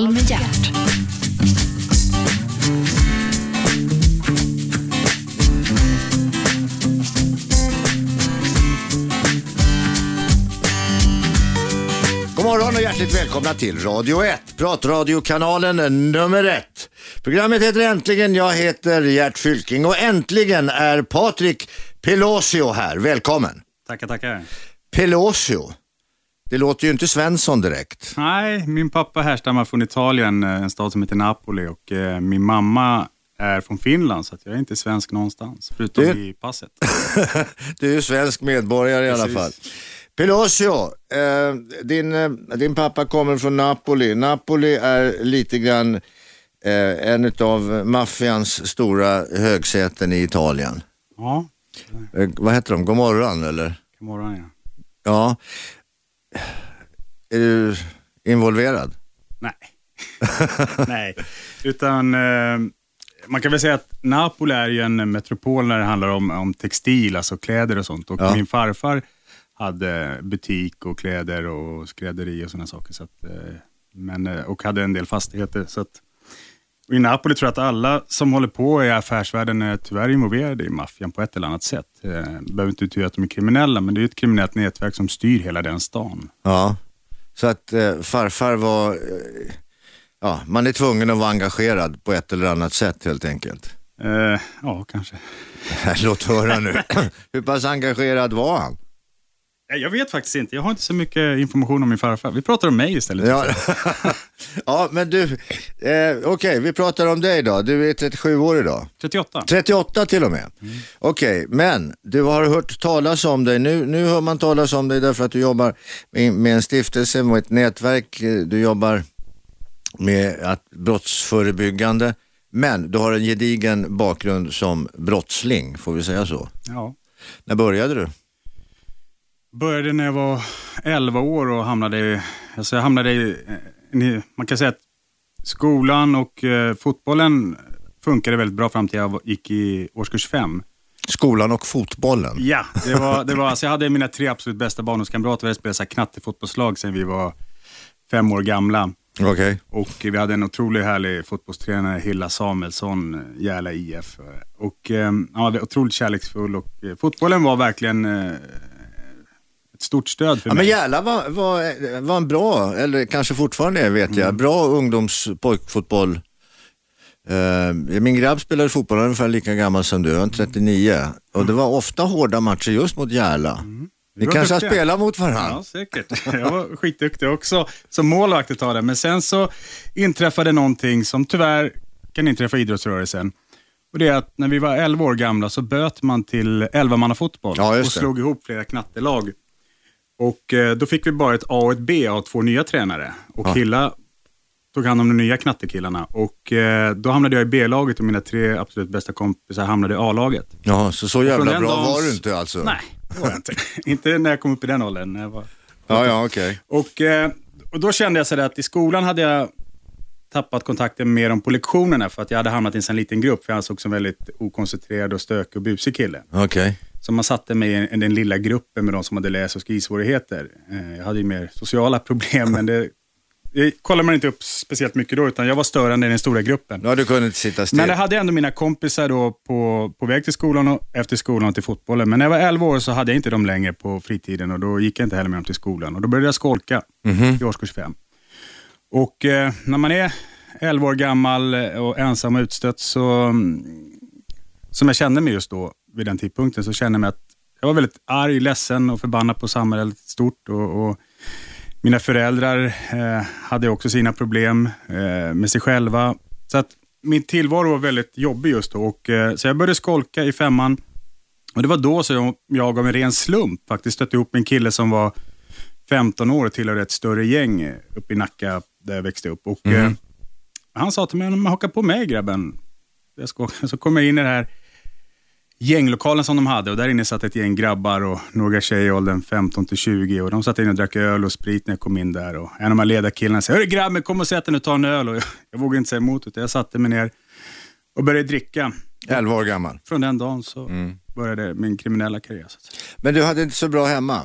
Samtal med hjärt. God morgon och hjärtligt välkomna till Radio 1, pratradiokanalen nummer 1. Programmet heter Äntligen, jag heter Gert Fylking och äntligen är Patrik Pelosio här. Välkommen. Tackar, tackar. Pelosio, det låter ju inte Svensson direkt. Nej, min pappa härstammar från Italien, eh, en stad som heter Napoli och eh, min mamma är från Finland så jag är inte svensk någonstans, förutom Du- i passet. Du är svensk medborgare i alla Precis. fall. Pelosio, eh, din, eh, din pappa kommer från Napoli. Napoli är lite grann eh, en av maffians stora högsäten i Italien. Ja, Eh, vad heter de? God morgon eller? god morgon ja. Ja. Är du involverad? Nej. Nej, utan eh, man kan väl säga att Napoli är ju en metropol när det handlar om, om textil, alltså kläder och sånt. Och Ja. min farfar hade butik och kläder och skrädderi och sådana saker. Så att, eh, men, eh, och hade en del fastigheter. Så att, och I Napoli tror jag att alla som håller på i affärsvärlden är tyvärr involverade i maffian på ett eller annat sätt. Eh, behöver inte betyda att de är kriminella, men det är ett kriminellt nätverk som styr hela den stan. Ja. Så att eh, farfar var, eh, ja, man är tvungen att vara engagerad på ett eller annat sätt helt enkelt. Eh, ja, kanske. Låt höra nu. Hur pass engagerad var han? Jag vet faktiskt inte. Jag har inte så mycket information om min farfar. Vi pratar om mig istället. Ja, ja men du, eh, okej vi pratar om dig då. Du är 37 år idag. 38. 38 till och med. Okej, men du har hört talas om dig. Nu, nu hör man talas om dig därför att du jobbar med, med en stiftelse, med ett nätverk. Eh, Du jobbar med att brottsförebyggande. Men du har en gedigen bakgrund som brottsling, får vi säga så. Ja. När började du? Började när jag var 11 år och hamnade i, alltså jag hamnade i, eh, man kan säga att skolan och eh, fotbollen funkade väldigt bra fram till jag gick i årskurs 5. Skolan och fotbollen. Ja, det var, det var, alltså jag hade mina tre absolut bästa barndomskamrater. Vi hade spelat så knattefotbollslag sedan vi var fem år gamla. Okej. Och vi hade en otroligt härlig fotbollstränare, Hilla Samuelsson, eh, Järla IF. Och eh, han var otroligt kärleksfull och eh, fotbollen var verkligen eh, ett stort stöd för Ja, men mig. Järla var, var, var en bra, eller kanske fortfarande är vet jag, bra ungdomspojkfotboll. Uh, min grabb spelade fotboll, han är ungefär lika gammal som du, han är 39. Och det var ofta hårda matcher just mot Järla. Ni Vi var kanske har duktiga. spelat mot varandra? Ja, säkert. Jag var skitduktig också som målvakt ett tag där. Men sen så inträffade någonting som tyvärr kan inträffa i idrottsrörelsen. Och det är att när vi var 11 år gamla så böt man till 11 fotboll Ja, och slog ihop flera knattelag. Och eh, då fick vi bara ett A och ett B av två nya tränare. Och Ja. Hilla tog hand om de nya knattekillarna. Och eh, då hamnade jag i B-laget och mina tre absolut bästa kompisar hamnade i A-laget. Ja, så så jävla bra dagen var du inte alltså? Nej, det var jag inte. inte när jag kom upp i den åldern. När jag var Ja, ja, okej. och, eh, och då kände jag så att i skolan hade jag tappat kontakten med dem på lektionerna för att jag hade hamnat i en sån liten grupp. För jag ansågs som väldigt okoncentrerad och stökig och busig kille. Okej. Så man satte mig i den lilla gruppen med de som hade läs och skrivsvårigheter. Eh, jag hade ju mer sociala problem, men det, det kollade man inte upp speciellt mycket då, utan jag var störande i den stora gruppen. Ja, du kunde inte sitta still. Men jag hade ändå mina kompisar då på, på väg till skolan och efter skolan och till fotbollen. Men när jag var 11 år så hade jag inte dem längre på fritiden och då gick jag inte heller med dem till skolan. Och då började jag skolka i årskurs 5. Och eh, när man är 11 år gammal och ensam och utstött så, mm, som jag kände mig just då vid den tidpunkten, så kände jag mig att jag var väldigt arg, ledsen och förbannad på samhället stort. Och, och mina föräldrar eh, hade också sina problem eh, med sig själva. Så att min tillvaro var väldigt jobbig just då. Och, eh, så jag började skolka i femman. Och Det var då så jag, jag av en ren slump faktiskt stötte ihop med en kille som var 15 år och tillhörde ett större gäng eh, uppe i Nacka där jag växte upp. Och, eh, han sa till mig, "Men haka på mig grabben. Jag ska, så kom jag in i den här gänglokalen som de hade och där inne satt ett gäng grabbar och några tjejer i åldern 15 till 20 och de satt inne och drack öl och sprit när jag kom in där och en av de här ledarkillarna sa, hörru grabben kom och sätt dig nu och ta en öl och jag, jag vågade inte säga emot utan jag satte mig ner och började dricka. 11 år gammal. Från den dagen så började min kriminella karriär. Men du hade inte så bra hemma?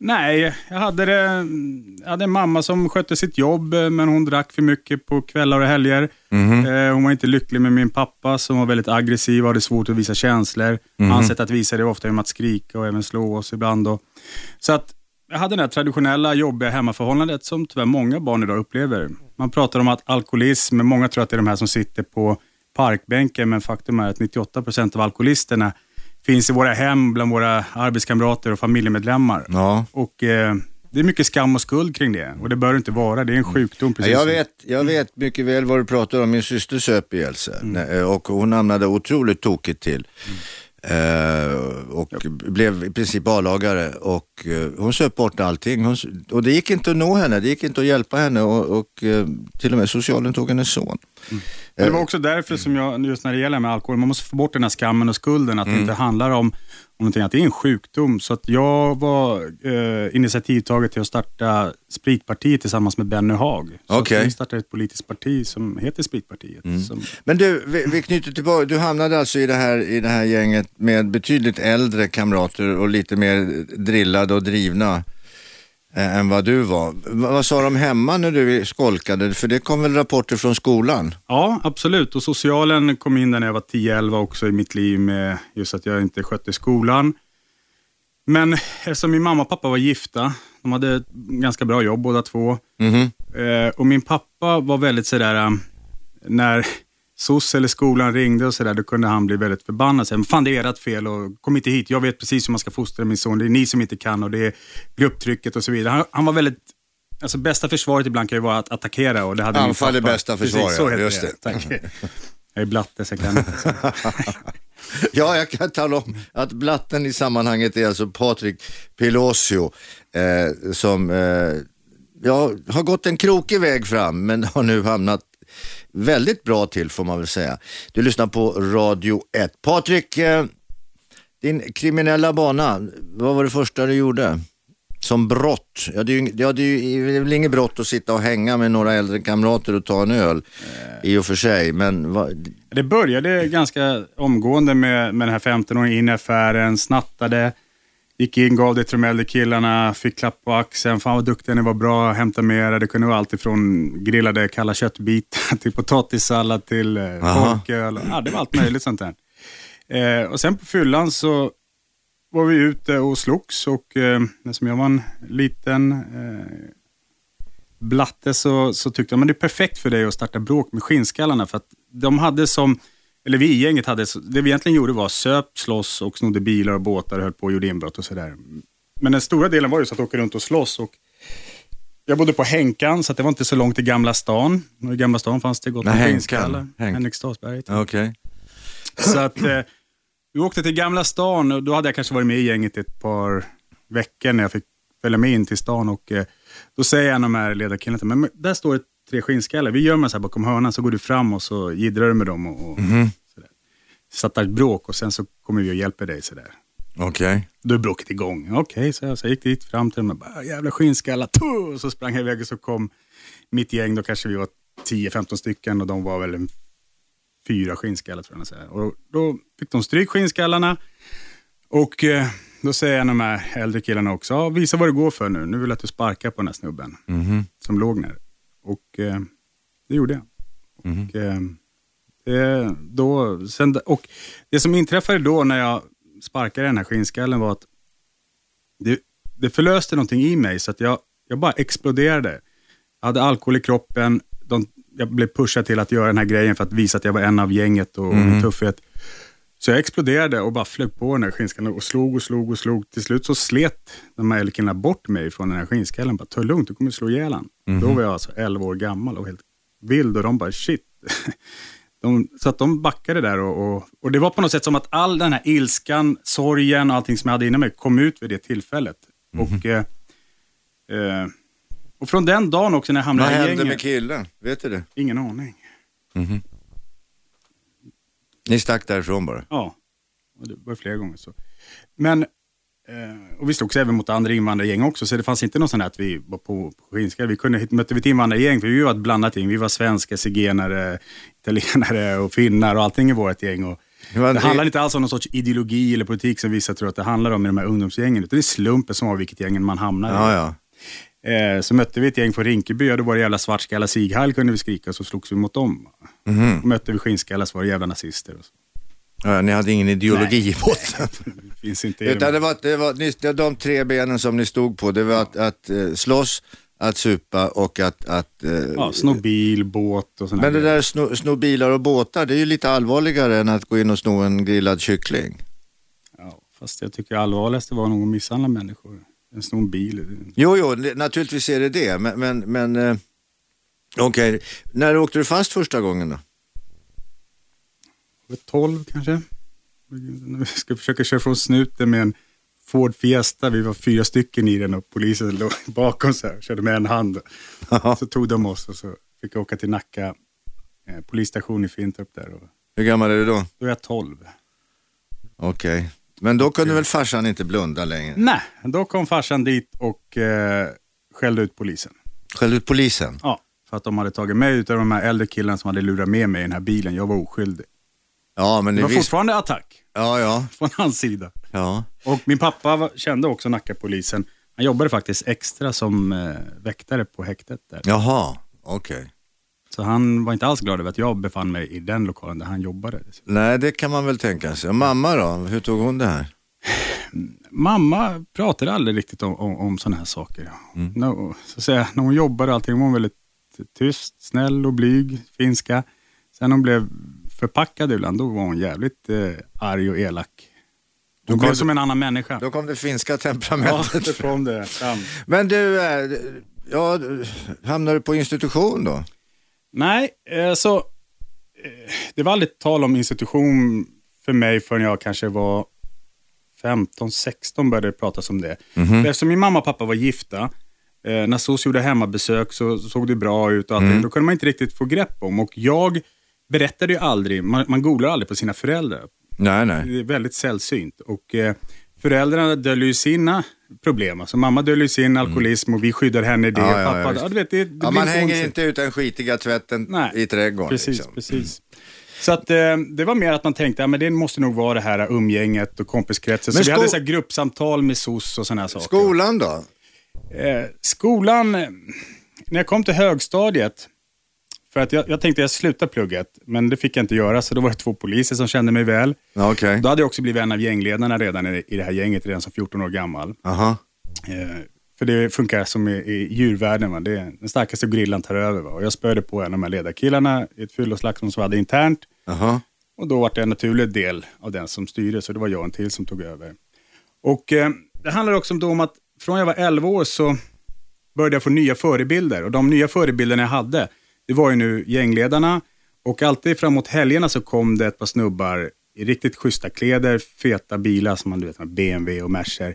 Nej, jag hade, det, jag hade en mamma som skötte sitt jobb, eh, men hon drack för mycket på kvällar och helger. Eh, Hon var inte lycklig med min pappa som var väldigt aggressiv och hade svårt att visa känslor. Mhm. Hans sätt att visa det var ofta genom att skrika och även slå oss ibland. Då. Så att jag hade det här traditionella jobbiga hemmaförhållandet som tyvärr många barn idag upplever. Man pratar om att alkoholism, många tror att det är de här som sitter på parkbänken, men faktum är att 98 procent av alkoholisterna finns i våra hem, bland våra arbetskamrater och familjemedlemmar. Ja. Och eh, Det är mycket skam och skuld kring det och det bör det inte vara. Det är en sjukdom. Precis Jag vet, jag vet mycket väl vad du pratar om. Min syster söp ihjäl sig Nej, och hon hamnade otroligt tokigt till. Eh, och blev i princip A-lagare och eh, hon söp bort allting. Hon, och det gick inte att nå henne, det gick inte att hjälpa henne och, och eh, till och med socialen tog hennes son. Men Det var också därför som jag, just när det gäller med alkohol, man måste få bort den här skammen och skulden, att det inte handlar om någonting, att det är en sjukdom. Så att jag var eh, initiativtagare till att starta Spritpartiet tillsammans med Benny Haag. Så Okej. vi startade ett politiskt parti som heter Spritpartiet. Som, Men du, vi, vi knyter tillbaka, du hamnade alltså i det, här, i det här gänget med betydligt äldre kamrater och lite mer drillade och drivna eh, än vad du var. Vad sa de hemma när du skolkade? För det kom väl rapporter från skolan? ja, absolut. Och socialen kom in där när jag var 10-11 också i mitt liv med just att jag inte skötte skolan. Men eftersom min mamma och pappa var gifta, de hade ett ganska bra jobb båda två. Mhm. Eh, och min pappa var väldigt sådär, eh, när SOS eller skolan ringde och sådär, då kunde han bli väldigt förbannad. Säga, "Men Fan det är ert fel och kom inte hit, jag vet precis hur man ska fostra min son, det är ni som inte kan och det är grupptrycket och så vidare. Han, han var väldigt, alltså bästa försvaret ibland kan ju vara att attackera och det hade Anfall är bästa försvar, Precis, just det. det. Tack. Jag är blatte så jag kan inte. Ja, jag kan tala om att blatten i sammanhanget är alltså Patrik Pilosio eh, som eh, ja, har gått en krokig väg fram men har nu hamnat väldigt bra till får man väl säga. Du lyssnar på Radio 1. Patrik, eh, din kriminella bana, vad var det första du gjorde? Som brott? Ja, det är ju, ja, det är väl inget brott att sitta och hänga med några äldre kamrater och ta en öl i och för sig, men vad, Det började ganska omgående med, med den här 15-åringen in i affären, snattade, gick in, gav det till de äldre killarna, fick klapp på axeln. Fan vad duktiga ni var, bra, hämta med er. Det kunde vara allt ifrån grillade kalla köttbitar till potatissallad till eh, Aha. folköl. Ja, det var allt möjligt sånt där. Eh, och sen på fyllan så var vi ute och slogs och eh, eftersom jag var en liten eh, blatte så, så tyckte de att det är perfekt för dig att starta bråk med skinnskallarna. För att de hade som, eller vi i gänget hade, det vi egentligen gjorde var söp, slåss och snodde bilar och båtar och höll på och gjorde inbrott och sådär. Men den stora delen var ju så att åka runt och slåss. Och jag bodde på Henkan, så att det var inte så långt till Gamla stan. Och I Gamla stan fanns det gott om skinnskallar. Henk. Okej. Så att eh, vi åkte till Gamla stan och då hade jag kanske varit med i gänget ett par veckor när jag fick följa med in till stan och eh, då säger en av de här ledarkillarna men där står det tre skinnskallar, vi gömmer oss här bakom hörnan så går du fram och så jiddrar du med dem och, och sådär. Startar ett bråk och sen så kommer vi och hjälper dig sådär. Okej. Då är bråket igång. Okej, så jag, så jag gick dit fram till dem och bara, jävla skinnskallar, Tuh! och så sprang jag iväg och så kom mitt gäng, då kanske vi var 10-15 stycken och de var väl fyra skinnskallar tror jag. Och då fick de stryk skinnskallarna och eh, då säger en av de här äldre killarna också, visa vad det går för nu, nu vill jag att du sparkar på den här snubben som låg ner. Och eh, det gjorde jag. Och, eh, då, sen, och det som inträffade då när jag sparkade den här skinnskallen var att det, det förlöste någonting i mig så att jag, jag bara exploderade. Jag hade alkohol i kroppen, de, jag blev pushad till att göra den här grejen för att visa att jag var en av gänget och en tuffhet. Så jag exploderade och bara flög på den här skinnskallen och slog och slog och slog. Till slut så slet de här killarna bort mig från den här skinnskallen. Bara, ta lugnt, du kommer slå ihjäl han. Då var jag alltså 11 år gammal och helt vild och de bara shit. De, så att de backade där och, och, och det var på något sätt som att all den här ilskan, sorgen och allting som jag hade inom mig kom ut vid det tillfället. Och, eh, eh, och från den dagen också när jag Vad hamnade i hände gänget. med killen? Vet du det? Ingen aning. Ni stack därifrån bara? Ja, det var flera gånger så. Men, eh, och vi slogs även mot andra invandrargäng också, så det fanns inte någon sån här att vi var på, på skinska. Vi kunde, mötte vi ett invandrargäng, för vi var ett blandat gäng. Vi var svenskar, zigenare, italienare och finnar och allting i vårt gäng. Och Det Det handlar inte alls om någon sorts ideologi eller politik som vissa tror att det handlar om i de här ungdomsgängen. Utan det är slumpen som har vilket gängen man hamnar i. Ja, ja. Eh, så mötte vi ett gäng från Rinkeby och då var det jävla svartskalla sighall kunde vi skrika och så slogs vi mot dem. Och mötte vi skinnskallar så var det jävla nazister. Och så. ja. Ni hade ingen ideologi i botten. Det finns inte Utan det var, det var det var de tre benen som ni stod på. Det var att, att eh, slåss, att supa och att... att eh, Ja, sno bil, båt och sådana men det där sno, sno bilar och båtar, det är ju lite allvarligare än att gå in och sno en grillad kyckling. Ja, fast jag tycker allvarligaste var nog att misshandla människor. En sno en bil. Jo, jo, naturligtvis är det det, men, men, men okej. När åkte du fast första gången då? Var 12 kanske. Vi ska försöka köra från snuten med en Ford Fiesta. Vi var fyra stycken i den och polisen låg bakom så här, körde med en hand. Så tog de oss och så fick jag åka till Nacka eh, polisstation i Fintorp där. Och Hur gammal är du då? då är jag 12. Okej. Men då kunde väl farsan inte blunda längre? Nej, då kom farsan dit och eh, skällde ut polisen. Skällde ut polisen? Ja, för att de hade tagit mig utav de här äldre killarna som hade lurat med mig i den här bilen. Jag var oskyldig. Ja, men Det ni var visste... fortfarande attack Ja, ja, från hans sida. ja. Och min pappa kände också Nackapolisen. Han jobbade faktiskt extra som eh, väktare på häktet där. Jaha, okej. Så han var inte alls glad över att jag befann mig i den lokalen där han jobbade. Nej, det kan man väl tänka sig. Mamma då? Hur tog hon det här? Mamma pratade aldrig riktigt om, om, om sådana här saker. Nå- så att säga, när hon jobbade och allting var hon väldigt tyst, snäll och blyg, finska. Sen hon blev förpackad ibland, då var hon jävligt eh, arg och elak. Hon blev som en annan människa. Då kom det finska Ja, temperamentet. då kom det fram. Men du, eh, ja, hamnade du på institution då? Nej, eh, så eh, det var aldrig tal om institution för mig förrän jag kanske var 15-16 började det pratas om det. För Eftersom min mamma och pappa var gifta, eh, när SOS gjorde hemmabesök så såg det bra ut och allting. Då kunde man inte riktigt få grepp om. Och jag berättade ju aldrig, man, man googlar aldrig på sina föräldrar. Nej, nej. Det är väldigt sällsynt. Och, eh, föräldrarna döljer ju sina problem. Alltså, mamma döljer sin alkoholism och vi skyddar henne i det. Ja, ja, pappa, ja, ja, du vet, det, det Ja, man hänger inte ut den skitiga tvätten Nej, i trädgården. Precis, liksom. precis. Så att, eh, det var mer att man tänkte att det måste nog vara det här umgänget och kompiskretsen. Så vi hade så gruppsamtal med SOS och sådana saker. Skolan då? Eh, skolan, eh, när jag kom till högstadiet, för att jag, jag tänkte jag slutar plugget, men det fick jag inte göra, så då var det två poliser som kände mig väl. Okej. Då hade jag också blivit en av gängledarna redan i, i det här gänget, redan som 14 år gammal. Aha. Eh, för det funkar som i, i djurvärlden. Va? Det är, den starkaste grillan tar över. Va? Och jag spöade på en av de här ledarkillarna i ett fylloslagsmål som vi hade internt. Aha. Och då var det en naturlig del av den som styrde, så det var jag och en till som tog över. Och eh, Det handlar också om att från jag var 11 år så började jag få nya förebilder. Och de nya förebilderna jag hade, det var ju nu gängledarna. Och alltid framåt helgerna så kom det ett par snubbar i riktigt schyssta kläder, feta bilar som man du vet, BMW och Mercer.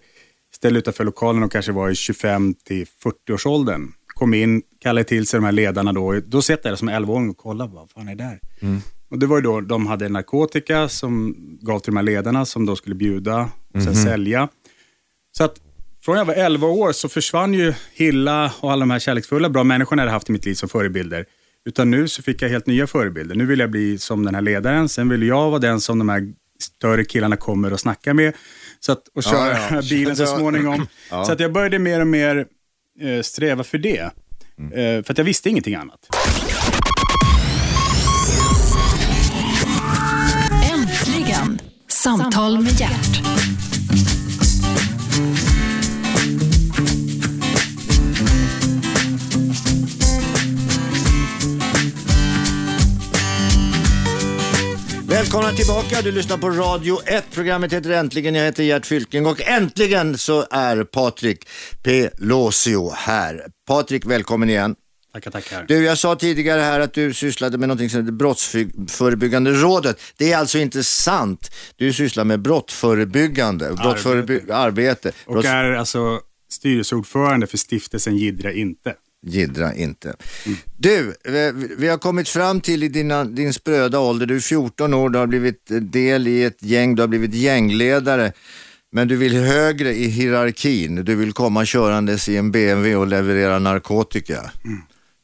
Ställde utanför lokalen och kanske var i 25 till 40-årsåldern. Kom in, kallade till sig de här ledarna då. Då satt jag där som 11-åring och kollade, vad fan är det där? Och det var ju då de hade narkotika som gav till de här ledarna som då skulle bjuda och sen sälja. Så att från jag var 11 år så försvann ju Hilla och alla de här kärleksfulla bra människorna jag hade haft i mitt liv som förebilder. Utan nu så fick jag helt nya förebilder. Nu vill jag bli som den här ledaren. Sen vill jag vara den som de här större killarna kommer och snackar med. Så att, och köra Ja, ja. bilen så småningom. Ja. Så att jag började mer och mer eh, sträva för det. Eh, för att jag visste ingenting annat. Äntligen! Samtal med hjärt. Välkomna tillbaka, du lyssnar på Radio 1. Programmet heter Äntligen, jag heter Gert Fylking och äntligen så är Patrik Pelosio här. Patrik, välkommen igen. Tackar, tackar. Du, jag sa tidigare här att du sysslade med något som heter Brottsförebyggande rådet. Det är alltså inte sant. Du sysslar med brottförebyggande, brottsförebygg- arbete. Och Brotts- är alltså styrelseordförande för stiftelsen Gidra inte. Gidra inte. Du, eh, vi- har kommit fram till i dina, din spröda ålder, du är 14 år, du har blivit eh, del i ett gäng, du har blivit gängledare. Men du vill högre i hierarkin, du vill komma körandes i en BMW och leverera narkotika.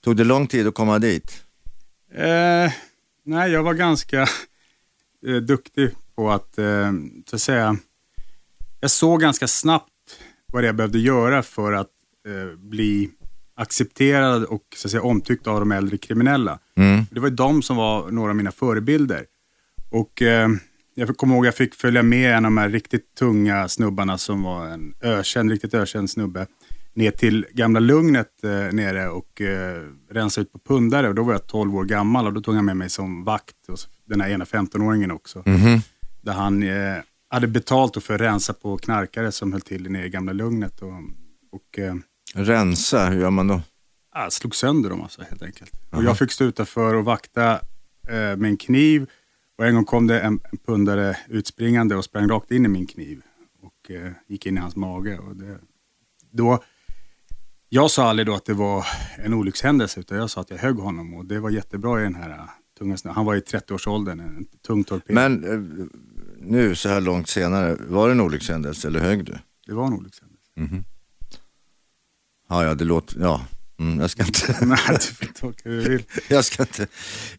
Tog det lång tid att komma dit? Eh, nej, jag var ganska eh, duktig på att, eh, så att säga, jag såg ganska snabbt vad jag behövde göra för att eh, bli accepterad och så att säga, omtyckt av de äldre kriminella. Mm. Det var ju de som var några av mina förebilder. Och eh, jag kommer ihåg att jag fick följa med en av de här riktigt tunga snubbarna som var en ökänd, riktigt ökänd snubbe ner till gamla Lugnet eh, nere och eh, rensa ut på pundare. Och då var jag 12 år gammal och då tog han med mig som vakt. Och den här ena 15-åringen också. Mhm. Där han eh, hade betalt för att rensa på knarkare som höll till nere i gamla Lugnet. Och, och eh, Rensa, hur gör man då? ja, slog sönder dem alltså, helt enkelt. Och jag fick stå utanför och vakta eh, med en kniv. Och en gång kom det en, en pundare utspringande och sprang rakt in i min kniv. Och eh, gick in i hans mage. Och det, då, jag sa aldrig då att det var en olyckshändelse, utan jag sa att jag högg honom. Och det var jättebra i den här eh, tunga snö. Han var i 30-årsåldern, en tung torped. Men eh, nu så här långt senare, var det en olyckshändelse eller högg du? Det var en olyckshändelse. Ja, ja, det låter, ja. Mm, jag ska inte, Nej, du får tolka hur du vill. jag ska inte,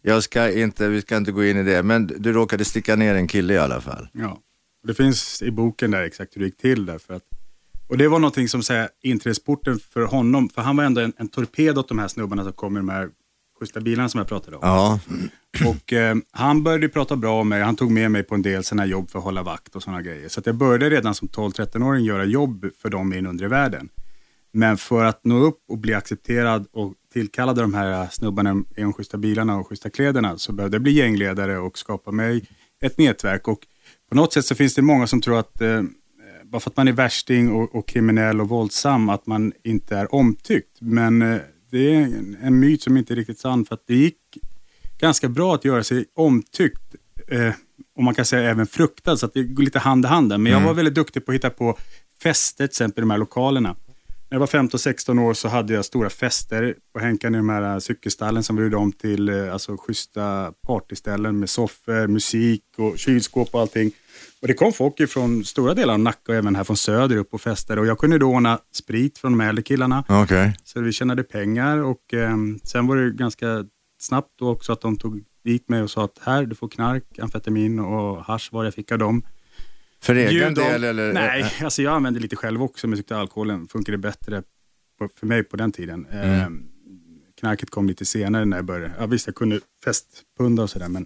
jag ska inte, vi ska inte gå in i det. Men du råkade sticka ner en kille i alla fall. Ja. Det finns i boken där exakt hur det gick till. Där för att, och det var någonting som säger inträdesporten för honom, för han var ändå en, en torped åt de här snubbarna som kom i de här schyssta bilarna som jag pratade om. Ja, Och eh, han började prata bra om mig, han tog med mig på en del sådana jobb för att hålla vakt och sådana grejer. Så jag började redan som 12-13-åring göra jobb för dem i den undre världen. Men för att nå upp och bli accepterad och tillkallad av de här snubbarna i de schyssta bilarna och schyssta kläderna så behövde jag bli gängledare och skapa mig ett nätverk. Och på något sätt så finns det många som tror att eh, bara för att man är värsting och, och kriminell och våldsam att man inte är omtyckt. Men eh, det är en, en myt som inte är riktigt sann för att det gick ganska bra att göra sig omtyckt. Eh, och man kan säga även fruktad, så att det går lite hand i hand där. Men jag var väldigt duktig på att hitta på fester, till exempel i de här lokalerna. När jag var 15-16 år så hade jag stora fester på Henkan i de här eh, cykelstallen som vi gjorde om till eh, alltså, schyssta partyställen med soffor, musik och kylskåp och allting. Och det kom folk från stora delar av Nacka och även här från söder upp och fester. Och jag kunde då ordna sprit från de äldre killarna. okej. Så vi tjänade pengar och eh, sen var det ganska snabbt då också att de tog dit mig och sa att här, du får knark, amfetamin och hasch var jag fick av dem. För egen del eller? Nej, alltså jag använde lite själv också men jag tyckte alkoholen funkade bättre på, för mig på den tiden. Eh, knarket kom lite senare när jag började. Ja, visst, jag kunde festpunda och sådär men...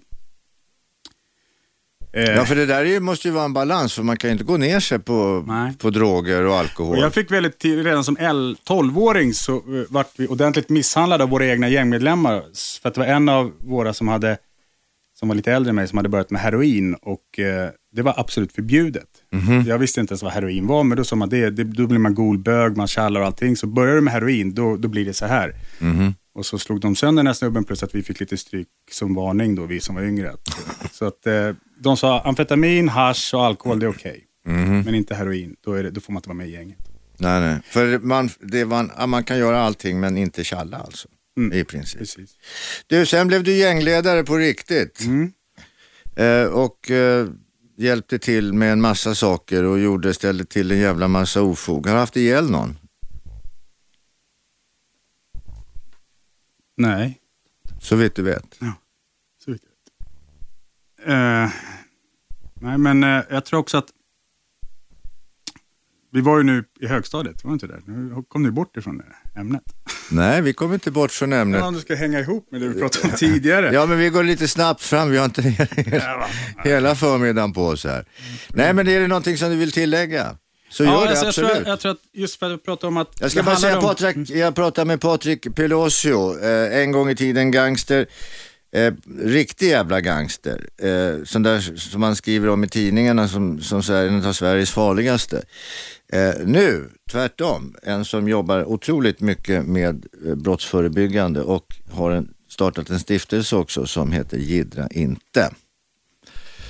Eh, Ja, för det där är ju, måste ju vara en balans, för man kan ju inte gå ner sig på, Nej. på droger och alkohol. Och jag fick väldigt redan som L- 12-åring så uh, vart vi ordentligt misshandlade av våra egna gängmedlemmar. För att det var en av våra som hade, som var lite äldre än mig, som hade börjat med heroin och eh, det var absolut förbjudet. Jag visste inte ens vad heroin var, men då sa man det, det då blir man golbög, man tjallar och allting. Så börjar du med heroin, då, då blir det så här. Och så slog de sönder den här snubben plus att vi fick lite stryk som varning då, vi som var yngre. Så att eh, de sa amfetamin, hasch och alkohol, det är okej. Men inte heroin, då, det, då får man inte vara med i gänget. Nej, nej. För man, det man, man kan göra allting men inte tjalla alltså. I princip. Precis. Du, sen blev du gängledare på riktigt. Eh, och eh, hjälpte till med en massa saker och gjorde, ställde till en jävla massa ofog. Har du haft ihjäl någon? Nej, Så vitt du vet. så vitt jag vet. Eh, nej, men eh, jag tror också att vi var ju nu i högstadiet, var det inte det? Nu kom ni bort ifrån det ämnet. Nej, vi kommer inte bort från Men ämnet. om du ska hänga ihop med det vi pratade om tidigare. Ja, men vi går lite snabbt fram. Vi har inte hela, förmiddagen på oss här. Nej, men är det någonting som du vill tillägga? Så gör det alltså, jag, absolut. tror, jag tror att just för att prata om att... Jag ska bara säga, om- Patrik, jag pratade med Patrik Pelosio, eh, en gång i tiden gangster. Eh, riktig jävla gangster. Eh, sån där som man skriver om i tidningarna som, som så här, en av Sveriges farligaste. Eh, nu, tvärtom, en som jobbar otroligt mycket med eh, brottsförebyggande och har en, startat en stiftelse också som heter Gidra inte.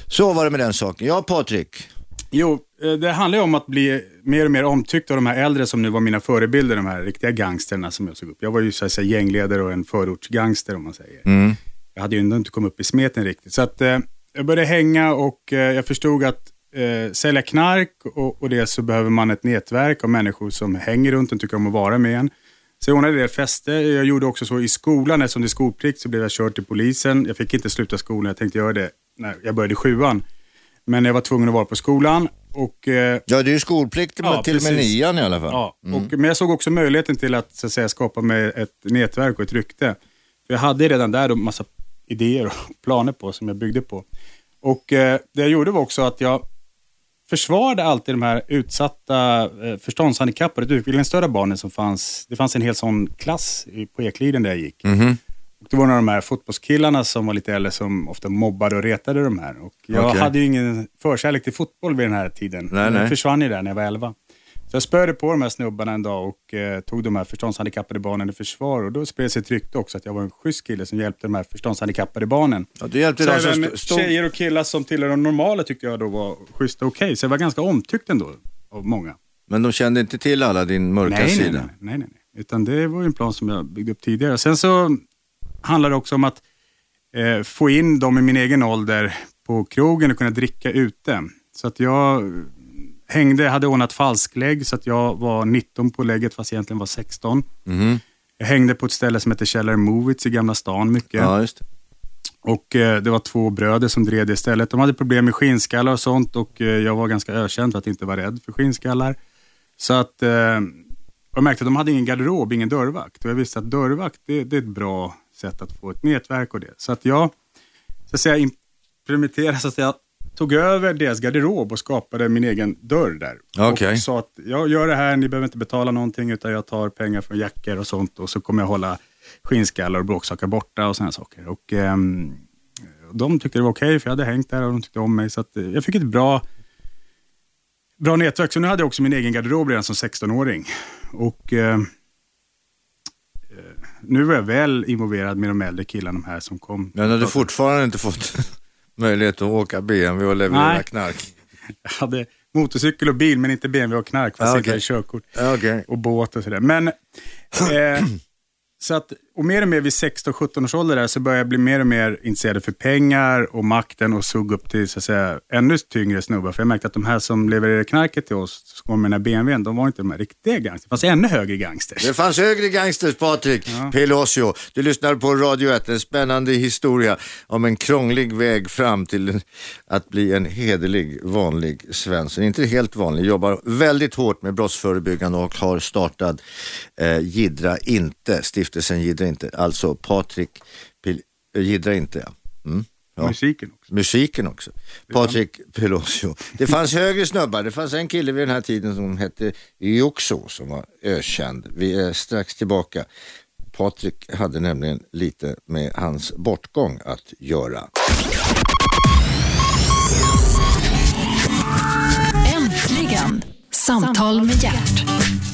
Så var det med den saken. Ja, Patrik. Jo, eh, det handlar ju om att bli mer och mer omtyckt av de här äldre som nu var mina förebilder, de här riktiga gangsterna som jag såg upp. Jag var ju så att säga gängledare och en förortsgangster om man säger. Jag hade ju ändå inte kommit upp i smeten riktigt. Så att eh, jag började hänga och eh, jag förstod att eh, sälja knark och, och det så behöver man ett nätverk av människor som hänger runt och tycker om att vara med en. Så jag ordnade det fester. Jag gjorde också så i skolan, eftersom det är skolplikt så blev jag körd till polisen. Jag fick inte sluta skolan, jag tänkte göra det när jag började sjuan. Men jag var tvungen att vara på skolan. Och, eh, Ja, det är ju skolplikt Ja, till och med nian i alla fall. Ja, och, men jag såg också möjligheten till att, så att säga, skapa mig ett nätverk och ett rykte. För jag hade redan där en massa idéer och planer på som jag byggde på. Och eh, Det jag gjorde var också att jag försvarade alltid de här utsatta eh, förståndshandikappade, utvecklingsstörda barnen som fanns. Det fanns en hel sån klass på Ekliden där jag gick. Mhm. Och det var några av de här fotbollskillarna som var lite äldre som ofta mobbade och retade de här. Och jag Okej. hade ju ingen förkärlek till fotboll vid den här tiden. Nej, nej. Jag försvann ju där när jag var 11. Så jag spöade på de här snubbarna en dag och eh, tog de här förståndshandikappade barnen i försvar. Och då spred sig ett rykte också att jag var en schysst kille som hjälpte de här förståndshandikappade barnen. Ja, du hjälpte Så dem även stod... tjejer och killar som tillhör de normala tyckte jag då var schyssta och okej. Så jag var ganska omtyckt ändå av många. Men de kände inte till alla din mörka Nej, nej, sida? nej, nej, nej, nej. Utan det var ju en plan som jag byggde upp tidigare. Sen så handlar det också om att eh, få in dem i min egen ålder på krogen och kunna dricka ute. Så att jag hängde, hade ordnat falsklägg så att jag var 19 på lägget fast jag egentligen var 16. Mhm. Jag hängde på ett ställe som heter Källare Movits i Gamla stan mycket. Ja. Och eh, det var två bröder som drev det stället. De hade problem med skinnskallar och sånt och eh, jag var ganska ökänd för att inte vara rädd för skinnskallar. Så att eh, jag märkte att de hade ingen garderob, ingen dörrvakt. Och jag visste att dörrvakt, det, det är ett bra sätt att få ett nätverk och det. Så att jag, så att säga, implementerade, så att jag tog över deras garderob och skapade min egen dörr där. Okej. Och sa att jag gör det här, ni behöver inte betala någonting utan jag tar pengar från jackor och sånt och så kommer jag hålla skinnskallar och bråksaker borta och sådana saker. Och, ehm, de tyckte det var okej för jag hade hängt där och de tyckte om mig. Så att, eh, jag fick ett bra, bra nätverk. Så nu hade jag också min egen garderob redan som 16-åring. Och eh, eh, nu var jag väl involverad med de äldre killarna de här som kom. Men har du fortfarande inte fått möjlighet att åka BMW och leverera Nej. knark? Jag hade motorcykel och bil men inte BMW och knark fast Ja, jag inte okej. hade körkort. Okej. och båt och sådär. Men, eh, så att, och mer och mer vid 16-17 års ålder där, så började jag bli mer och mer intresserad för pengar och makten och såg upp till så att säga, ännu tyngre snubbar. För jag märkte att de här som levererade knarket till oss, som kom med den här BMWn, de var inte de här riktiga gangsters. Det fanns ännu högre gangsters. Det fanns högre gangsters, Patrik Pelosio. Du lyssnar på Radio 1, en spännande historia om en krånglig väg fram till att bli en hederlig, vanlig Svensson. Inte helt vanlig, jobbar väldigt hårt med brottsförebyggande och har startat eh, Gidra inte, stiftelsen Gidra inte, alltså Patrik Gidra inte. Ja. Mm. Ja. Musiken också. Musiken också. Patrik Pelosio. Det fanns högre snubbar. Det fanns en kille vid den här tiden som hette Juxo som var ökänd. Vi är strax tillbaka. Patrik hade nämligen lite med hans bortgång att göra. Äntligen! Samtal med hjärt.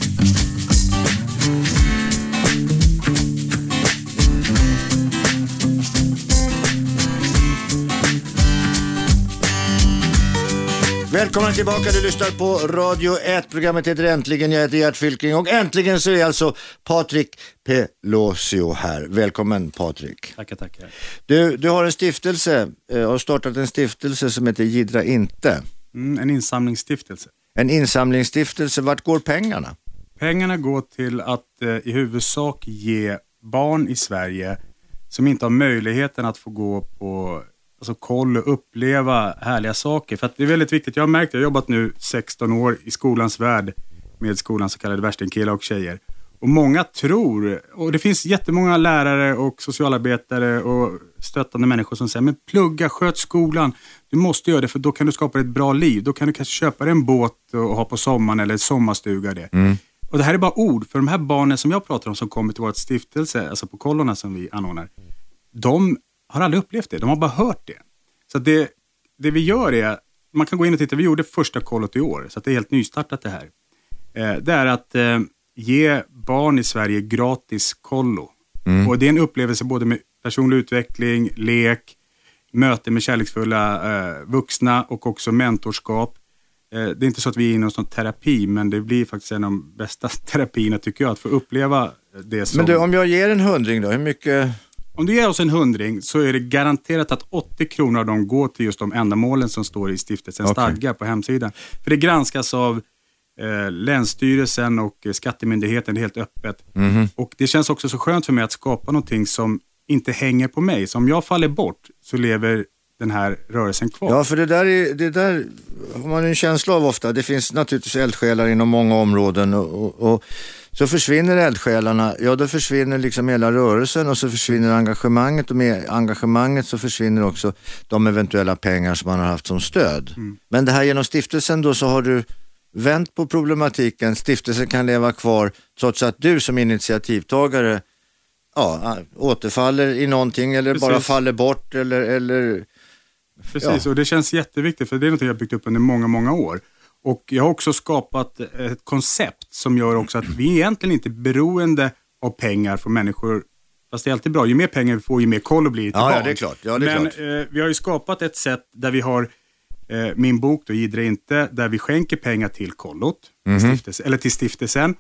Välkomna tillbaka, du lyssnar på Radio 1. Programmet heter Äntligen, jag heter Gert Fylking och äntligen så är alltså Patrik Pelosio här. Välkommen Patrik. Tackar, tackar. Du, du har en stiftelse, eh, har startat en stiftelse som heter Gidra inte. Mm, en insamlingsstiftelse. En insamlingsstiftelse, vart går pengarna? Pengarna går till att eh, i huvudsak ge barn i Sverige som inte har möjligheten att få gå på alltså, koll och uppleva härliga saker. För att det är väldigt viktigt. Jag har märkt, jag har jobbat nu 16 år i skolans värld med skolans så kallade värstingkillar och tjejer. Och många tror, och det finns jättemånga lärare och socialarbetare och stöttande människor som säger, men plugga, sköt skolan. Du måste göra det för då kan du skapa ett bra liv. Då kan du kanske köpa dig en båt och ha på sommaren eller sommarstuga. Det. Och det här är bara ord, för de här barnen som jag pratar om som kommer till vårt stiftelse, alltså på kollorna som vi anordnar, de har aldrig upplevt det. De har bara hört det. Så det, det vi gör är, man kan gå in och titta, vi gjorde första kollot i år, så det är helt nystartat det här. Eh, det är att eh, ge barn i Sverige gratis kollo. Och det är en upplevelse både med personlig utveckling, lek, möte med kärleksfulla eh, vuxna och också mentorskap. Eh, det är inte så att vi är inne i någon terapi, men det blir faktiskt en av de bästa terapierna tycker jag, att få uppleva det som... Men du, om jag ger en hundring då, hur mycket? Om du ger oss en hundring så är det garanterat att 80 kronor av dem går till just de ändamålen som står i stiftelsens Okej. stadgar på hemsidan. För det granskas av eh, Länsstyrelsen och eh, Skattemyndigheten, helt öppet. Och Det känns också så skönt för mig att skapa någonting som inte hänger på mig. Så om jag faller bort så lever den här rörelsen kvar. Ja, för det där, är, det där har man en känsla av ofta. Det finns naturligtvis eldsjälar inom många områden och, och så försvinner eldsjälarna, ja då försvinner liksom hela rörelsen och så försvinner engagemanget och med engagemanget så försvinner också de eventuella pengar som man har haft som stöd. Mm. Men det här genom stiftelsen då så har du vänt på problematiken, stiftelsen kan leva kvar trots att du som initiativtagare ja, återfaller i någonting eller bara Precis. faller bort eller, eller Precis, och det känns jätteviktigt för det är något jag byggt upp under många, många år. Och jag har också skapat ett koncept som gör också att vi egentligen inte är beroende av pengar från människor. Fast det är alltid bra, ju mer pengar vi får, ju mer koll blir det till Ja, ja, det är klart. Ja, det är Men klart. Eh, vi har ju skapat ett sätt där vi har eh, min bok då, Gidra inte, där vi skänker pengar till kollot, Mhm. stiftelse, eller till stiftelsen.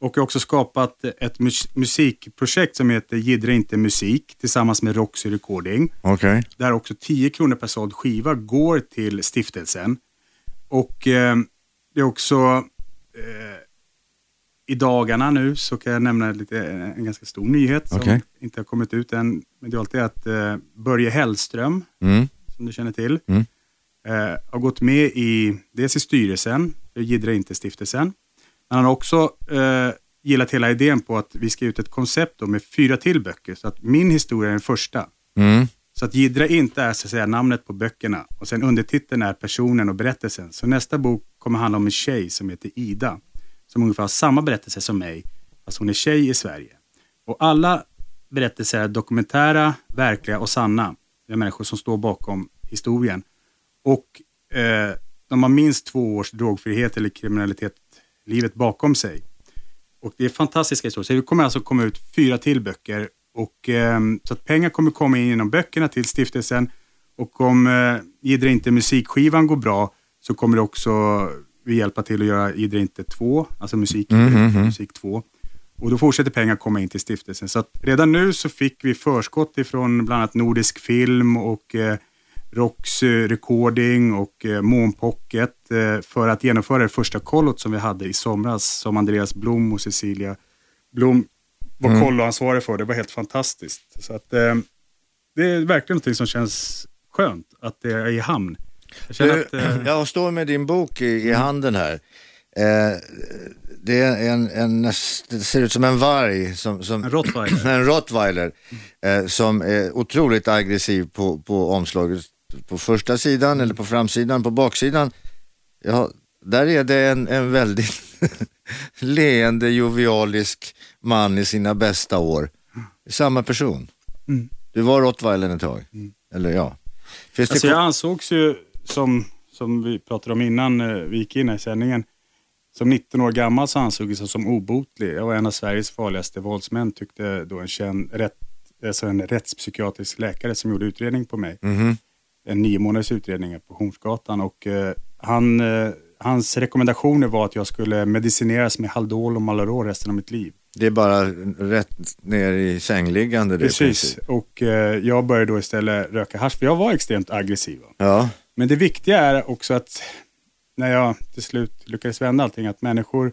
Och jag har också skapat ett mus- musikprojekt som heter Gidra inte musik tillsammans med Roxy Recording okej. där också 10 kronor per såld skiva går till stiftelsen. Och eh, det är också eh, i dagarna nu så kan jag nämna lite, en ganska stor nyhet som Okej. inte har kommit ut än. Men det är alltid att eh, Börje Hellström, Mm. som du känner till, Mm. eh, har gått med i, dels i styrelsen för Gidra inte-stiftelsen. Men han har också eh, gillat hela idén på att vi ska ut ett koncept med fyra till böcker. Så att min historia är den första. Mm. Så att Gidra inte är så att säga namnet på böckerna och sen undertiteln är personen och berättelsen. Så nästa bok kommer handla om en tjej som heter Ida. Som ungefär har samma berättelse som mig, fast hon är tjej i Sverige. Och alla berättelser är dokumentära, verkliga och sanna. Det är människor som står bakom historien. Och eh, de har minst två års drogfrihet eller kriminalitet, livet bakom sig. Och det är fantastiska historier. Så det kommer alltså komma ut fyra till böcker. Och, ehm, så att pengar kommer komma in genom böckerna till stiftelsen. Och om eh, Gidra inte musikskivan går bra så kommer det också vi hjälpa till att göra Gidra inte 2, alltså musik, musik 2. Och då fortsätter pengar komma in till stiftelsen. Så redan nu så fick vi förskott ifrån bland annat Nordisk Film och eh, Roxy Recording och eh, Mån Pocket eh, för att genomföra det första kollot som vi hade i somras som Andreas Blom och Cecilia Blom var kolloansvarig för. Det var helt fantastiskt. Så att, eh, det är verkligen något som känns skönt att det är i hamn. Jag Du, att, eh, jag står med din bok i, i handen här. Eh, det, är en, en, det ser ut som en varg, som, som, En rottweiler. en rottweiler eh, som är otroligt aggressiv på, på omslaget. På första sidan eller på framsidan, på baksidan. Ja, där är det en, en väldigt leende, jovialisk man i sina bästa år. Samma person. Mm. Du var rottweilern ett tag. Eller ja. Finns Alltså jag ansågs ju, som, som vi pratade om innan eh, vi gick in i sändningen, som 19 år gammal så ansågs jag som obotlig. Jag var en av Sveriges farligaste våldsmän, tyckte då en, känd, rätt, alltså en rättspsykiatrisk läkare som gjorde utredning på mig. Mhm. En nio månaders utredning på Hornsgatan. Och, eh, han, eh, hans rekommendationer var att jag skulle medicineras med Haldol och Malorol resten av mitt liv. Det är bara rätt ner i sängliggande det Precis, och eh, jag började då istället röka hasch, för jag var extremt aggressiv. Ja, Men det viktiga är också att när jag till slut lyckades vända allting, att människor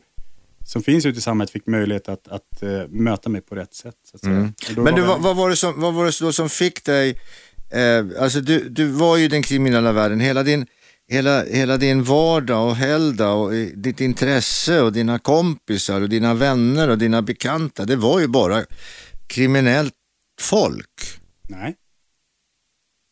som finns ute i samhället fick möjlighet att, att eh, möta mig på rätt sätt. Mm. men du, var vad, var det som, vad var det då som fick dig, eh, alltså du, du var ju i den kriminella världen, hela din, hela, hela din vardag och helgdag och ditt intresse och dina kompisar och dina vänner och dina bekanta, det var ju bara kriminellt folk. Nej,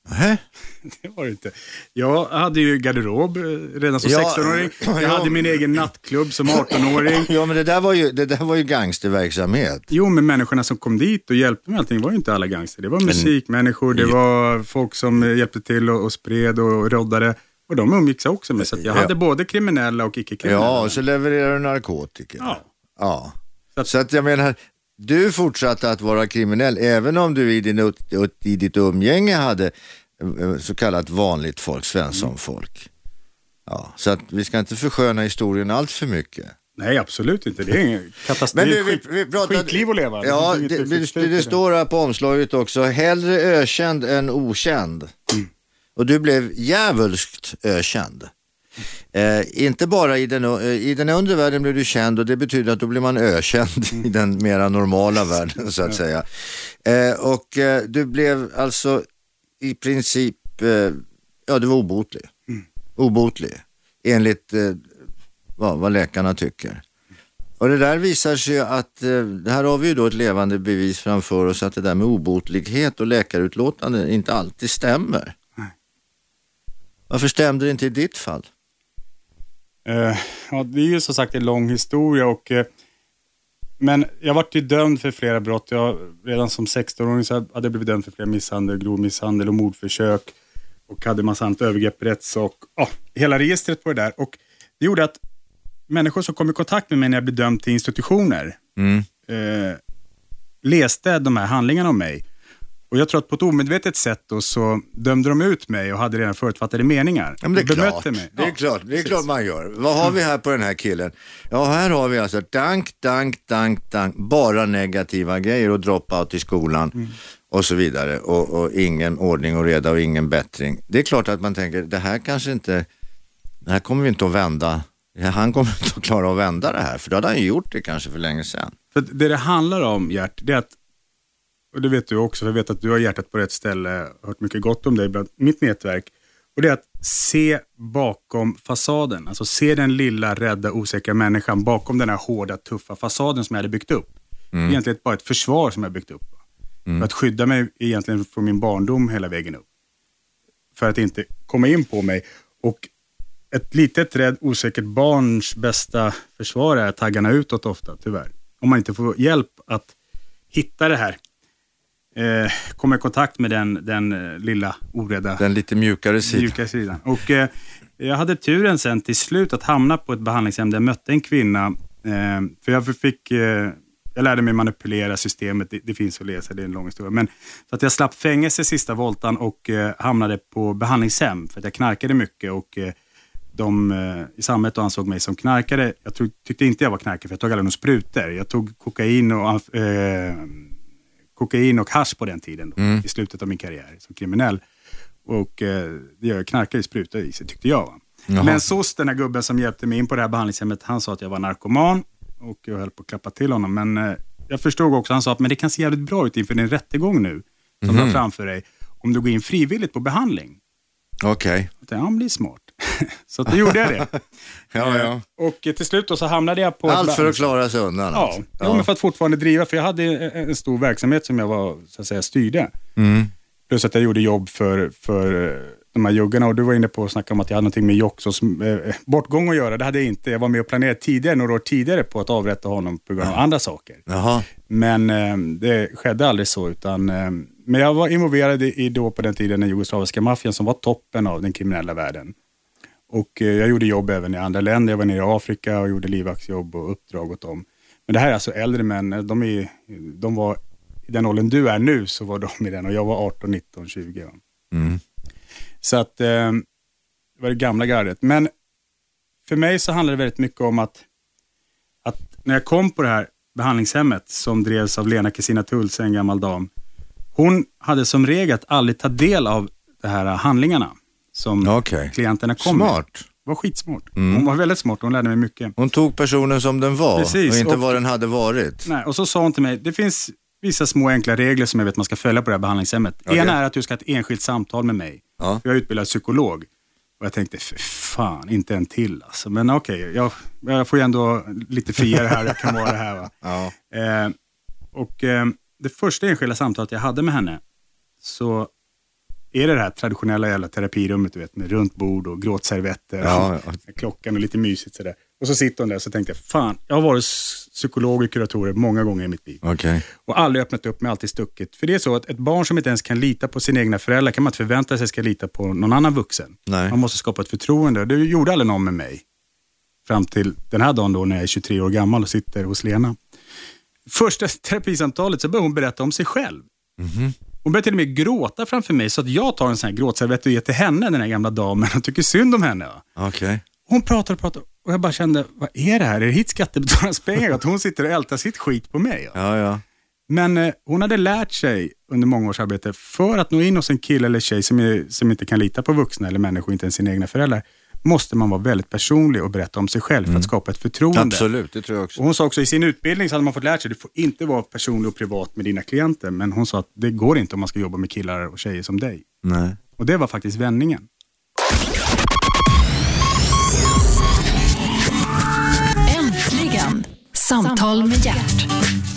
Nähä? det var det inte. Jag hade ju garderob eh, redan som Ja, 16-åring. Jag ja. hade min egen nattklubb som 18-åring. Ja men det där var ju, det där var ju gangsterverksamhet. Jo, men människorna som kom dit och hjälpte med allting var ju inte alla gangster. Det var musikmänniskor, det var folk som hjälpte till och, och spred och roddade. Och de umgicks jag också med. Så att jag Ja. hade både kriminella och icke-kriminella. Ja, och så levererar du narkotika. Ja. Ja. Så att- Så att jag menar, du fortsatte att vara kriminell även om du i, din, i ditt umgänge hade eh, så kallat vanligt folk, svenssonfolk. Ja, så att vi ska inte försköna historien allt för mycket. Nej, absolut inte. Det är ingen katastrof. Men du, vi, vi pratade... skitliv att leva. Ja, det, det, det, det. står här på omslaget också, hellre ökänd än okänd. Mm. Och du blev djävulskt ökänd. Eh, inte bara i den, eh, i den undre världen blev du känd och det betyder att då blir man ökänd i den mera normala världen så att säga. Eh, och eh, du blev alltså i princip eh, ja du var obotlig. Obotlig, enligt eh, vad, vad läkarna tycker. Och det där visar sig att, eh, här har vi ju då ett levande bevis framför oss att det där med obotlighet och läkarutlåtande inte alltid stämmer. Varför stämde det inte i ditt fall? Eh, ja, det är ju som sagt en lång historia och eh, men jag vart ju dömd för flera brott. Jag, redan som 16-åring så hade jag blivit dömd för flera misshandel, grov misshandel och mordförsök. Och hade massa annat övergrepp i rättssak. Ja, hela registret på det där. Och det gjorde att människor som kom i kontakt med mig när jag blev dömd till institutioner eh, läste de här handlingarna om mig. Och jag tror att på ett omedvetet sätt då så dömde de ut mig och hade redan förutfattade meningar. Ja, men det är klart. Mig. Det är Ja, klart, det är klart man gör. Vad har vi här på den här killen? Ja, här har vi alltså dank, dank, dank, dank, bara negativa grejer och dropout i skolan Mm. och så vidare och, och ingen ordning och reda och ingen bättring. Det är klart att man tänker, det här kanske inte, det här kommer vi inte att vända. Han kommer inte att klara att vända det här, för då hade han ju gjort det kanske för länge sedan. För det det handlar om, Gert, det är att, och det vet du också, jag vet att du har hjärtat på rätt ställe, hört mycket gott om dig bland mitt nätverk. Och det är att se bakom fasaden, alltså se den lilla, rädda, osäkra människan bakom den här hårda, tuffa fasaden som jag hade byggt upp. Är egentligen bara ett försvar som jag byggt upp. För att skydda mig egentligen från min barndom hela vägen upp. För att inte komma in på mig. Och ett litet rädd, osäkert barns bästa försvar är taggarna utåt ofta, tyvärr. Om man inte får hjälp att hitta det här. Eh, komma i kontakt med den, den eh, lilla orädda Den lite mjukare sidan. mjuka sidan. Och, eh, jag hade turen sen till slut att hamna på ett behandlingshem där jag mötte en kvinna. Eh, för jag fick, eh, jag lärde mig manipulera systemet, det, det finns att läsa, det är en lång historia. Men, så att jag slapp fängelse sista voltan och eh, hamnade på behandlingshem för att jag knarkade mycket. Och, de eh, i samhället ansåg mig som knarkare. Jag tog, tyckte inte jag var knarkare för jag tog aldrig några sprutor. Jag tog kokain och, eh, kokain och hasch på den tiden, då, i slutet av min karriär som kriminell. Och eh, jag knarkade i sprutor i sig, tyckte jag. Men SOS, den här gubben som hjälpte mig in på det här behandlingshemmet, han sa att jag var narkoman och jag höll på att klappa till honom. Men eh, jag förstod också, han sa att men det kan se jävligt bra ut inför din rättegång nu, som du har framför dig, om du går in frivilligt på behandling. Okej. Tänkte, ja, men det är smart. så då gjorde jag det. Ja, ja. Eh, Och eh, till slut då så hamnade jag på... Allt för att klara sig undan. Ja, alltså. ja. men för att fortfarande driva, för jag hade en stor verksamhet som jag var, så att säga, styrde. Mm. Plus att jag gjorde jobb för, för eh, de här juggarna och du var inne på att snacka om att jag hade någonting med Joxos eh, bortgång att göra. Det hade jag inte. Jag var med och planerade tidigare, några år tidigare på att avrätta honom på grund av andra saker. Jaha. Men eh, det skedde aldrig så. Utan, eh, men jag var involverad i då på den tiden den jugoslaviska maffian som var toppen av den kriminella världen. Och eh, jag gjorde jobb även i andra länder. Jag var nere i Afrika och gjorde livvaktsjobb och uppdrag åt dem. Men det här är alltså äldre män. De, är, de var i den åldern du är nu så var de i den och jag var 18, 19, 20. Va? Mm. Så att eh, det var det gamla gardet. Men för mig så handlar det väldigt mycket om att, att när jag kom på det här behandlingshemmet som drevs av Lena Kristina Tulse, en gammal dam. Hon hade som regel att aldrig ta del av de här handlingarna som Okej. klienterna kom med. Smart. var skitsmart. Hon var väldigt smart, hon lärde mig mycket. Hon tog personen som den var Precis, och inte och- vad den hade varit. Nej, och så sa hon till mig, det finns vissa små enkla regler som jag vet man ska följa på det här behandlingshemmet. Okej. Ena är att du ska ha ett enskilt samtal med mig. Ja. Jag är utbildad psykolog. Och jag tänkte, för fan, inte en till alltså. Men okej, jag, jag får ju ändå lite friare här, jag kan vara det här. Va? Ja. Eh, och eh, det första enskilda samtalet jag hade med henne, så är det det här traditionella jävla terapirummet, du vet, med runt bord och gråtservetter, Ja, ja. klockan och lite mysigt sådär. Och så sitter hon där och så tänkte jag, fan, jag har varit psykolog och kuratorer många gånger i mitt liv. Okej. Och aldrig öppnat upp mig, alltid stuckit. För det är så att ett barn som inte ens kan lita på sina egna föräldrar kan man inte förvänta sig ska lita på någon annan vuxen. Nej. Man måste skapa ett förtroende. Det gjorde aldrig någon med mig. Fram till den här dagen då när jag är 23 år gammal och sitter hos Lena. Första terapisamtalet så började hon berätta om sig själv. Hon började till och med gråta framför mig så att jag tar en sån här gråtservett och ger till henne, den här gamla damen, och tycker synd om henne. Okej. Hon pratar och pratar och jag bara kände, vad är det här? Är det hit skattebetalarnas pengar? Att hon sitter och ältar sitt skit på mig. Ja, ja. Men eh, hon hade lärt sig under många års arbete för att nå in hos en kille eller tjej som, är, som inte kan lita på vuxna eller människor, inte ens sina egna föräldrar, måste man vara väldigt personlig och berätta om sig själv för att skapa ett förtroende. Absolut, det tror jag också. Och hon sa också i sin utbildning så hade man fått lära sig, du får inte vara personlig och privat med dina klienter. Men hon sa att det går inte om man ska jobba med killar och tjejer som dig. Nej. Och det var faktiskt vändningen. Äntligen! Samtal med hjärt.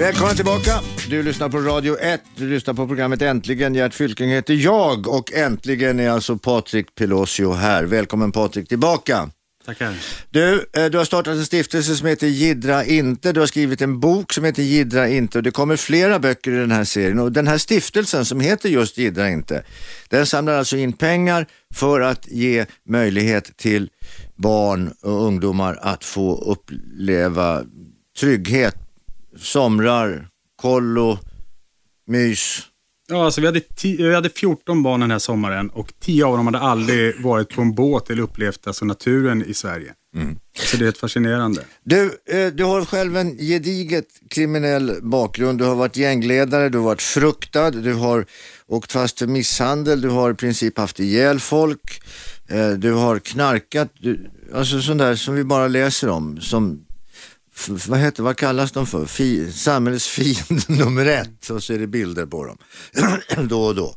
Välkommen tillbaka. Du lyssnar på Radio 1. Du lyssnar på programmet Äntligen. Gert Fylking heter jag och äntligen är alltså Patrik Pelosio här. Välkommen Patrik tillbaka. Tackar. Du, eh, du har startat en stiftelse som heter Gidra inte. Du har skrivit en bok som heter Gidra inte och det kommer flera böcker i den här serien. Och den här stiftelsen som heter just Gidra inte, den samlar alltså in pengar för att ge möjlighet till barn och ungdomar att få uppleva trygghet, somrar, kollo, mys. Ja, alltså vi, hade vi hade 14 barn den här sommaren och 10 av dem hade aldrig varit på en båt eller upplevt alltså, naturen i Sverige. Så det är helt fascinerande. Du, eh, du har själv en gediget kriminell bakgrund. Du har varit gängledare, du har varit fruktad, du har åkt fast för misshandel, du har i princip haft ihjäl folk, eh, du har knarkat, du, alltså sånt där som vi bara läser om. Som, vad, heter, vad kallas de för? Fi, samhällets fiende nummer ett och så är det bilder på dem då och då.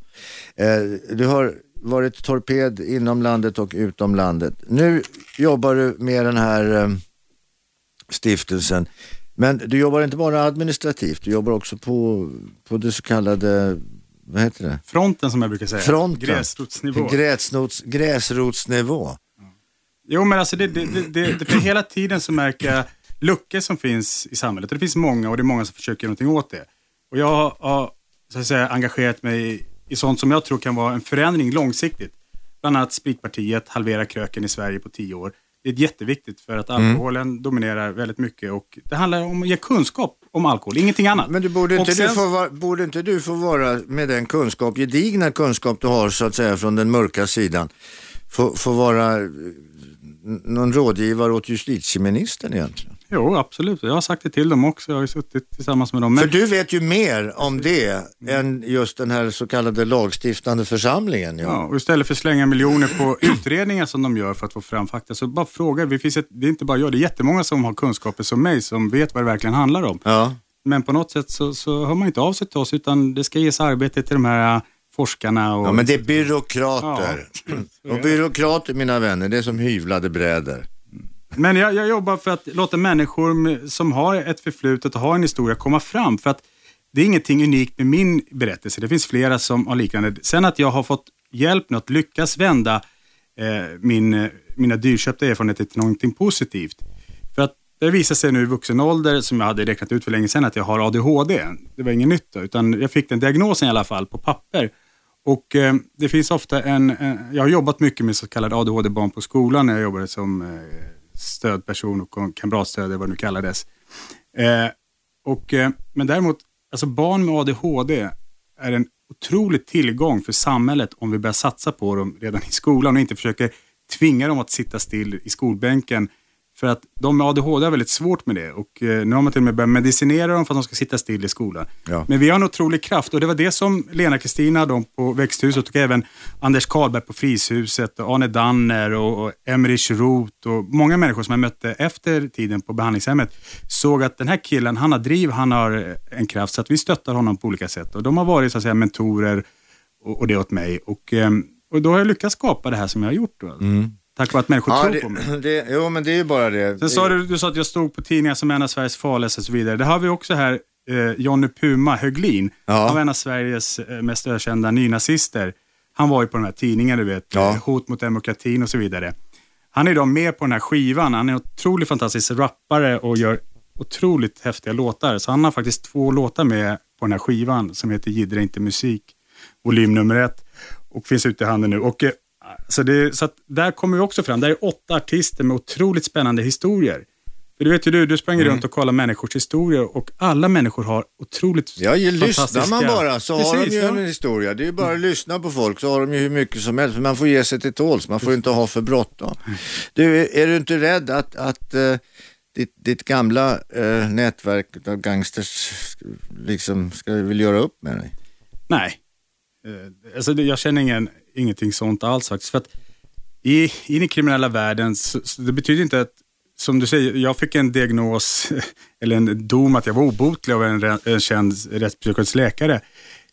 Eh, du har varit torped inom landet och utom landet. Nu jobbar du med den här eh, stiftelsen. Men du jobbar inte bara administrativt, du jobbar också på, på det så kallade, vad heter det? Fronten som jag brukar säga. Fronten. Gräsrotsnivå. Gräsrots, gräsrotsnivå. Jo, men alltså det, det, det, det, det, för hela tiden så märker jag luckor som finns i samhället. Och det finns många och det är många som försöker göra någonting åt det. Och jag har så att säga, engagerat mig i, i sånt som jag tror kan vara en förändring långsiktigt. Bland annat Spritpartiet, halvera kröken i Sverige på tio år. Det är jätteviktigt för att alkoholen dominerar väldigt mycket och det handlar om att ge kunskap om alkohol, ingenting annat. Men du, borde, inte sen- du få vara, borde inte du få vara med den kunskap, gedigna kunskap du har så att säga från den mörka sidan, få, få vara eh, någon rådgivare åt justitieministern egentligen? Jo, absolut. Jag har sagt det till dem också. Jag har ju suttit tillsammans med dem. Men För du vet ju mer om det än just den här så kallade lagstiftande församlingen. Ja. Ja, och istället för att slänga miljoner på utredningar som de gör för att få fram fakta, så bara fråga. Det, finns ett, det är inte bara jag, det är jättemånga som har kunskaper som mig, som vet vad det verkligen handlar om. Ja. Men på något sätt så, så hör man inte av sig till oss, utan det ska ges arbete till de här äh, forskarna. Och, Ja, men det är byråkrater. Ja. Och byråkrater, mina vänner, det är som hyvlade brädor. Men jag, jag jobbar för att låta människor som har ett förflutet och har en historia komma fram. För att det är ingenting unikt med min berättelse. Det finns flera som har liknande. Sen att jag har fått hjälp med att lyckas vända eh, min, mina dyrköpta erfarenheter till någonting positivt. För att det visar sig nu i vuxen ålder, som jag hade räknat ut för länge sedan, att jag har ADHD. Det var ingen nytt då, utan jag fick den diagnosen i alla fall på papper. Och eh, det finns ofta en, en, jag har jobbat mycket med så kallade ADHD-barn på skolan när jag jobbade som eh, stödperson och kamratstöd, eller vad det nu kallades. Eh, och, eh, men däremot, alltså barn med ADHD är en otrolig tillgång för samhället om vi börjar satsa på dem redan i skolan och inte försöker tvinga dem att sitta still i skolbänken. För att de med ADHD har väldigt svårt med det och eh, nu har man till och med börjat medicinera dem för att de ska sitta still i skolan. Ja. Men vi har en otrolig kraft och det var det som Lena-Kristina de på Växthuset och även Anders Karlberg på Fryshuset och Arne Danner och, och Emrich Roth och många människor som jag mötte efter tiden på behandlingshemmet såg att den här killen, han har driv, han har eh, en kraft så att vi stöttar honom på olika sätt och de har varit så att säga mentorer och, och det åt mig och, ehm, och då har jag lyckats skapa det här som jag har gjort. Då. Tack vare att människor Ja, tror på mig. det, det, jo, men det är ju bara det. Sen sa du, du sa att jag stod på tidningar som en av Sveriges farligaste och så vidare. Det har vi också här, eh, Jonny Puma Höglin. Ja. Var en av Sveriges eh, mest ökända nynazister. Han var ju på den här tidningen, du vet, Ja. eh, hot mot demokratin och så vidare. Han är idag med på den här skivan. Han är en otroligt fantastisk rappare och gör otroligt häftiga låtar. Så han har faktiskt två låtar med på den här skivan som heter Jiddra inte musik, volym nummer ett och finns ute i handen nu. Och, eh, så det, så där kommer vi också fram. Där är åtta artister med otroligt spännande historier. För du vet ju du, du sprang runt och kollade människors historier och alla människor har otroligt Ja, ju lyssnar fantastiska... man bara så har de Precis, ju ja. en historia. Det är ju bara att lyssna på folk så har de ju hur mycket som helst. Man får ge sig till tåls, man får inte ha för bråttom. Du, är- du inte rädd att, att eh, ditt, ditt gamla eh, nätverk av gangsters liksom ska vill göra upp med dig? Nej. Eh, Alltså, det- jag känner ingen, ingenting sånt alls faktiskt. För att i, i den kriminella världen, så, så det betyder inte att, som du säger, jag fick en diagnos, eller en dom att jag var obotlig av en, en känd rättspsykiatrisk läkare.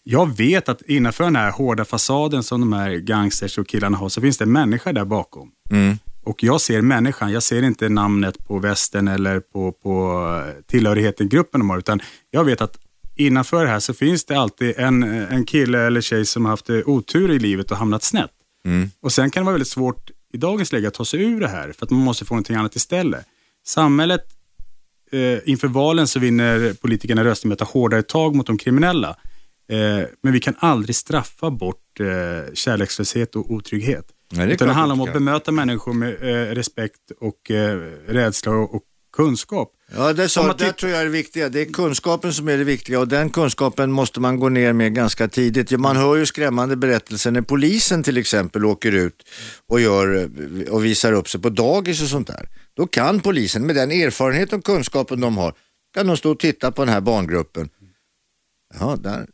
Jag vet att innanför den här hårda fasaden som de här gangsters och killarna har, så finns det en människa där bakom. Mm. Och jag ser människan, jag ser inte namnet på västen eller på, på tillhörigheten gruppen de har, utan jag vet att innanför det här så finns det alltid en, en kille eller tjej som har haft otur i livet och hamnat snett. Mm. Och Sen kan det vara väldigt svårt i dagens läge att ta sig ur det här, för att man måste få någonting annat istället. Samhället, eh, inför valen så vinner politikerna röster med att ta hårdare tag mot de kriminella. Eh, men vi kan aldrig straffa bort eh, kärlekslöshet och otrygghet. Nej, det Utan det handlar om att bemöta människor med eh, respekt och eh, rädsla och, och kunskap. Ja, det, man det tror jag är det viktiga. Det är kunskapen som är det viktiga och den kunskapen måste man gå ner med ganska tidigt. Man hör ju skrämmande berättelser när polisen till exempel åker ut och, gör, och visar upp sig på dagis och sånt där. Då kan polisen med den erfarenhet och kunskapen de har, kan de stå och titta på den här barngruppen. Ja, där.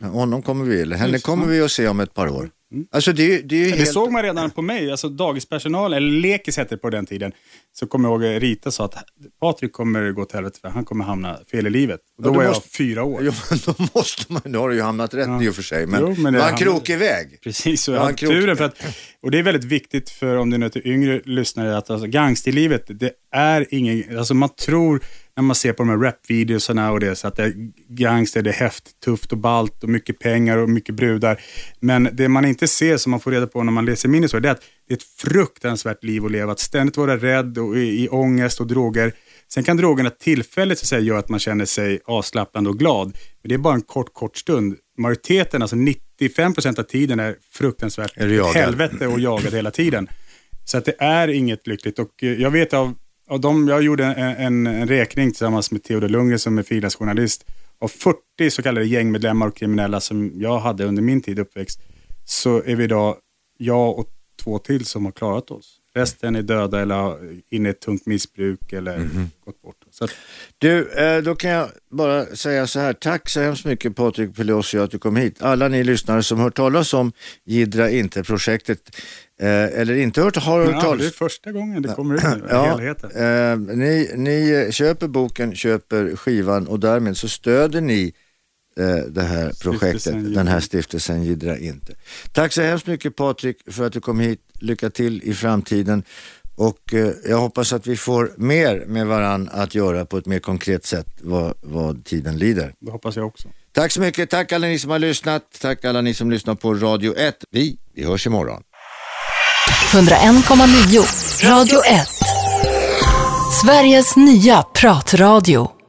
Honom kommer vi, eller henne kommer vi att se om ett par år. Alltså det, det Det helt... såg man redan på mig, alltså dagispersonal, eller lekis hette det på den tiden. Så kommer jag ihåg Rita sa att Patrik kommer gå till helvete för han kommer hamna fel i livet. Och då Ja, var jag måste- fyra år. Jo, men då måste man, nu har du ju hamnat rätt Ja. i och för sig, men, Jo, men hamnade- krokig väg. Precis, Ja, jag hade turen. För att, och det är väldigt viktigt för om det är till yngre lyssnare att alltså, gangsterlivet, det är ingen, alltså man tror när man ser på de här rapvideosarna och det så att det är gangster, det är häftigt, tufft och balt och mycket pengar och mycket brudar. Men det man inte ser som man får reda på när man läser min historia, det är att det är ett fruktansvärt liv att leva. Att ständigt vara rädd och i, i ångest och droger. Sen kan drogerna tillfälligt så att säga, göra att man känner sig avslappnad och glad. Men det är bara en kort, kort stund. Majoriteten, alltså 95% av tiden är fruktansvärt Är helvete och jagad hela tiden. Så att det är inget lyckligt. Och eh, jag vet av, av dem, jag gjorde en, en, en räkning tillsammans med Theodor Lundgren som är frilansjournalist. Av 40 så kallade gängmedlemmar och kriminella som jag hade under min tid uppväxt, så är vi idag, jag och två till som har klarat oss. Resten är döda eller inne i ett tungt missbruk eller Mhm. gått bort. Att, Du, eh, då kan jag bara säga så här. Tack så hemskt mycket Patrik Pelosio att du kom hit. Alla ni lyssnare som hört talas om Gidra inte-projektet eh, eller inte hört, har hört ja, det är talas första gången det kommer ut nu, Ja, helheten. eh, ni, ni köper boken, köper skivan och därmed så stöder ni det här projektet, Stiftelsen den här stiftelsen Gidra inte. Tack så hemskt mycket Patrik för att du kom hit. Lycka till i framtiden och eh, jag hoppas att vi får mer med varann att göra på ett mer konkret sätt vad, vad tiden lider. Det hoppas jag också. Tack så mycket, tack alla ni som har lyssnat, tack alla ni som lyssnar på Radio 1. Vi, vi hörs imorgon. 101,9 Radio 1. Sveriges nya pratradio.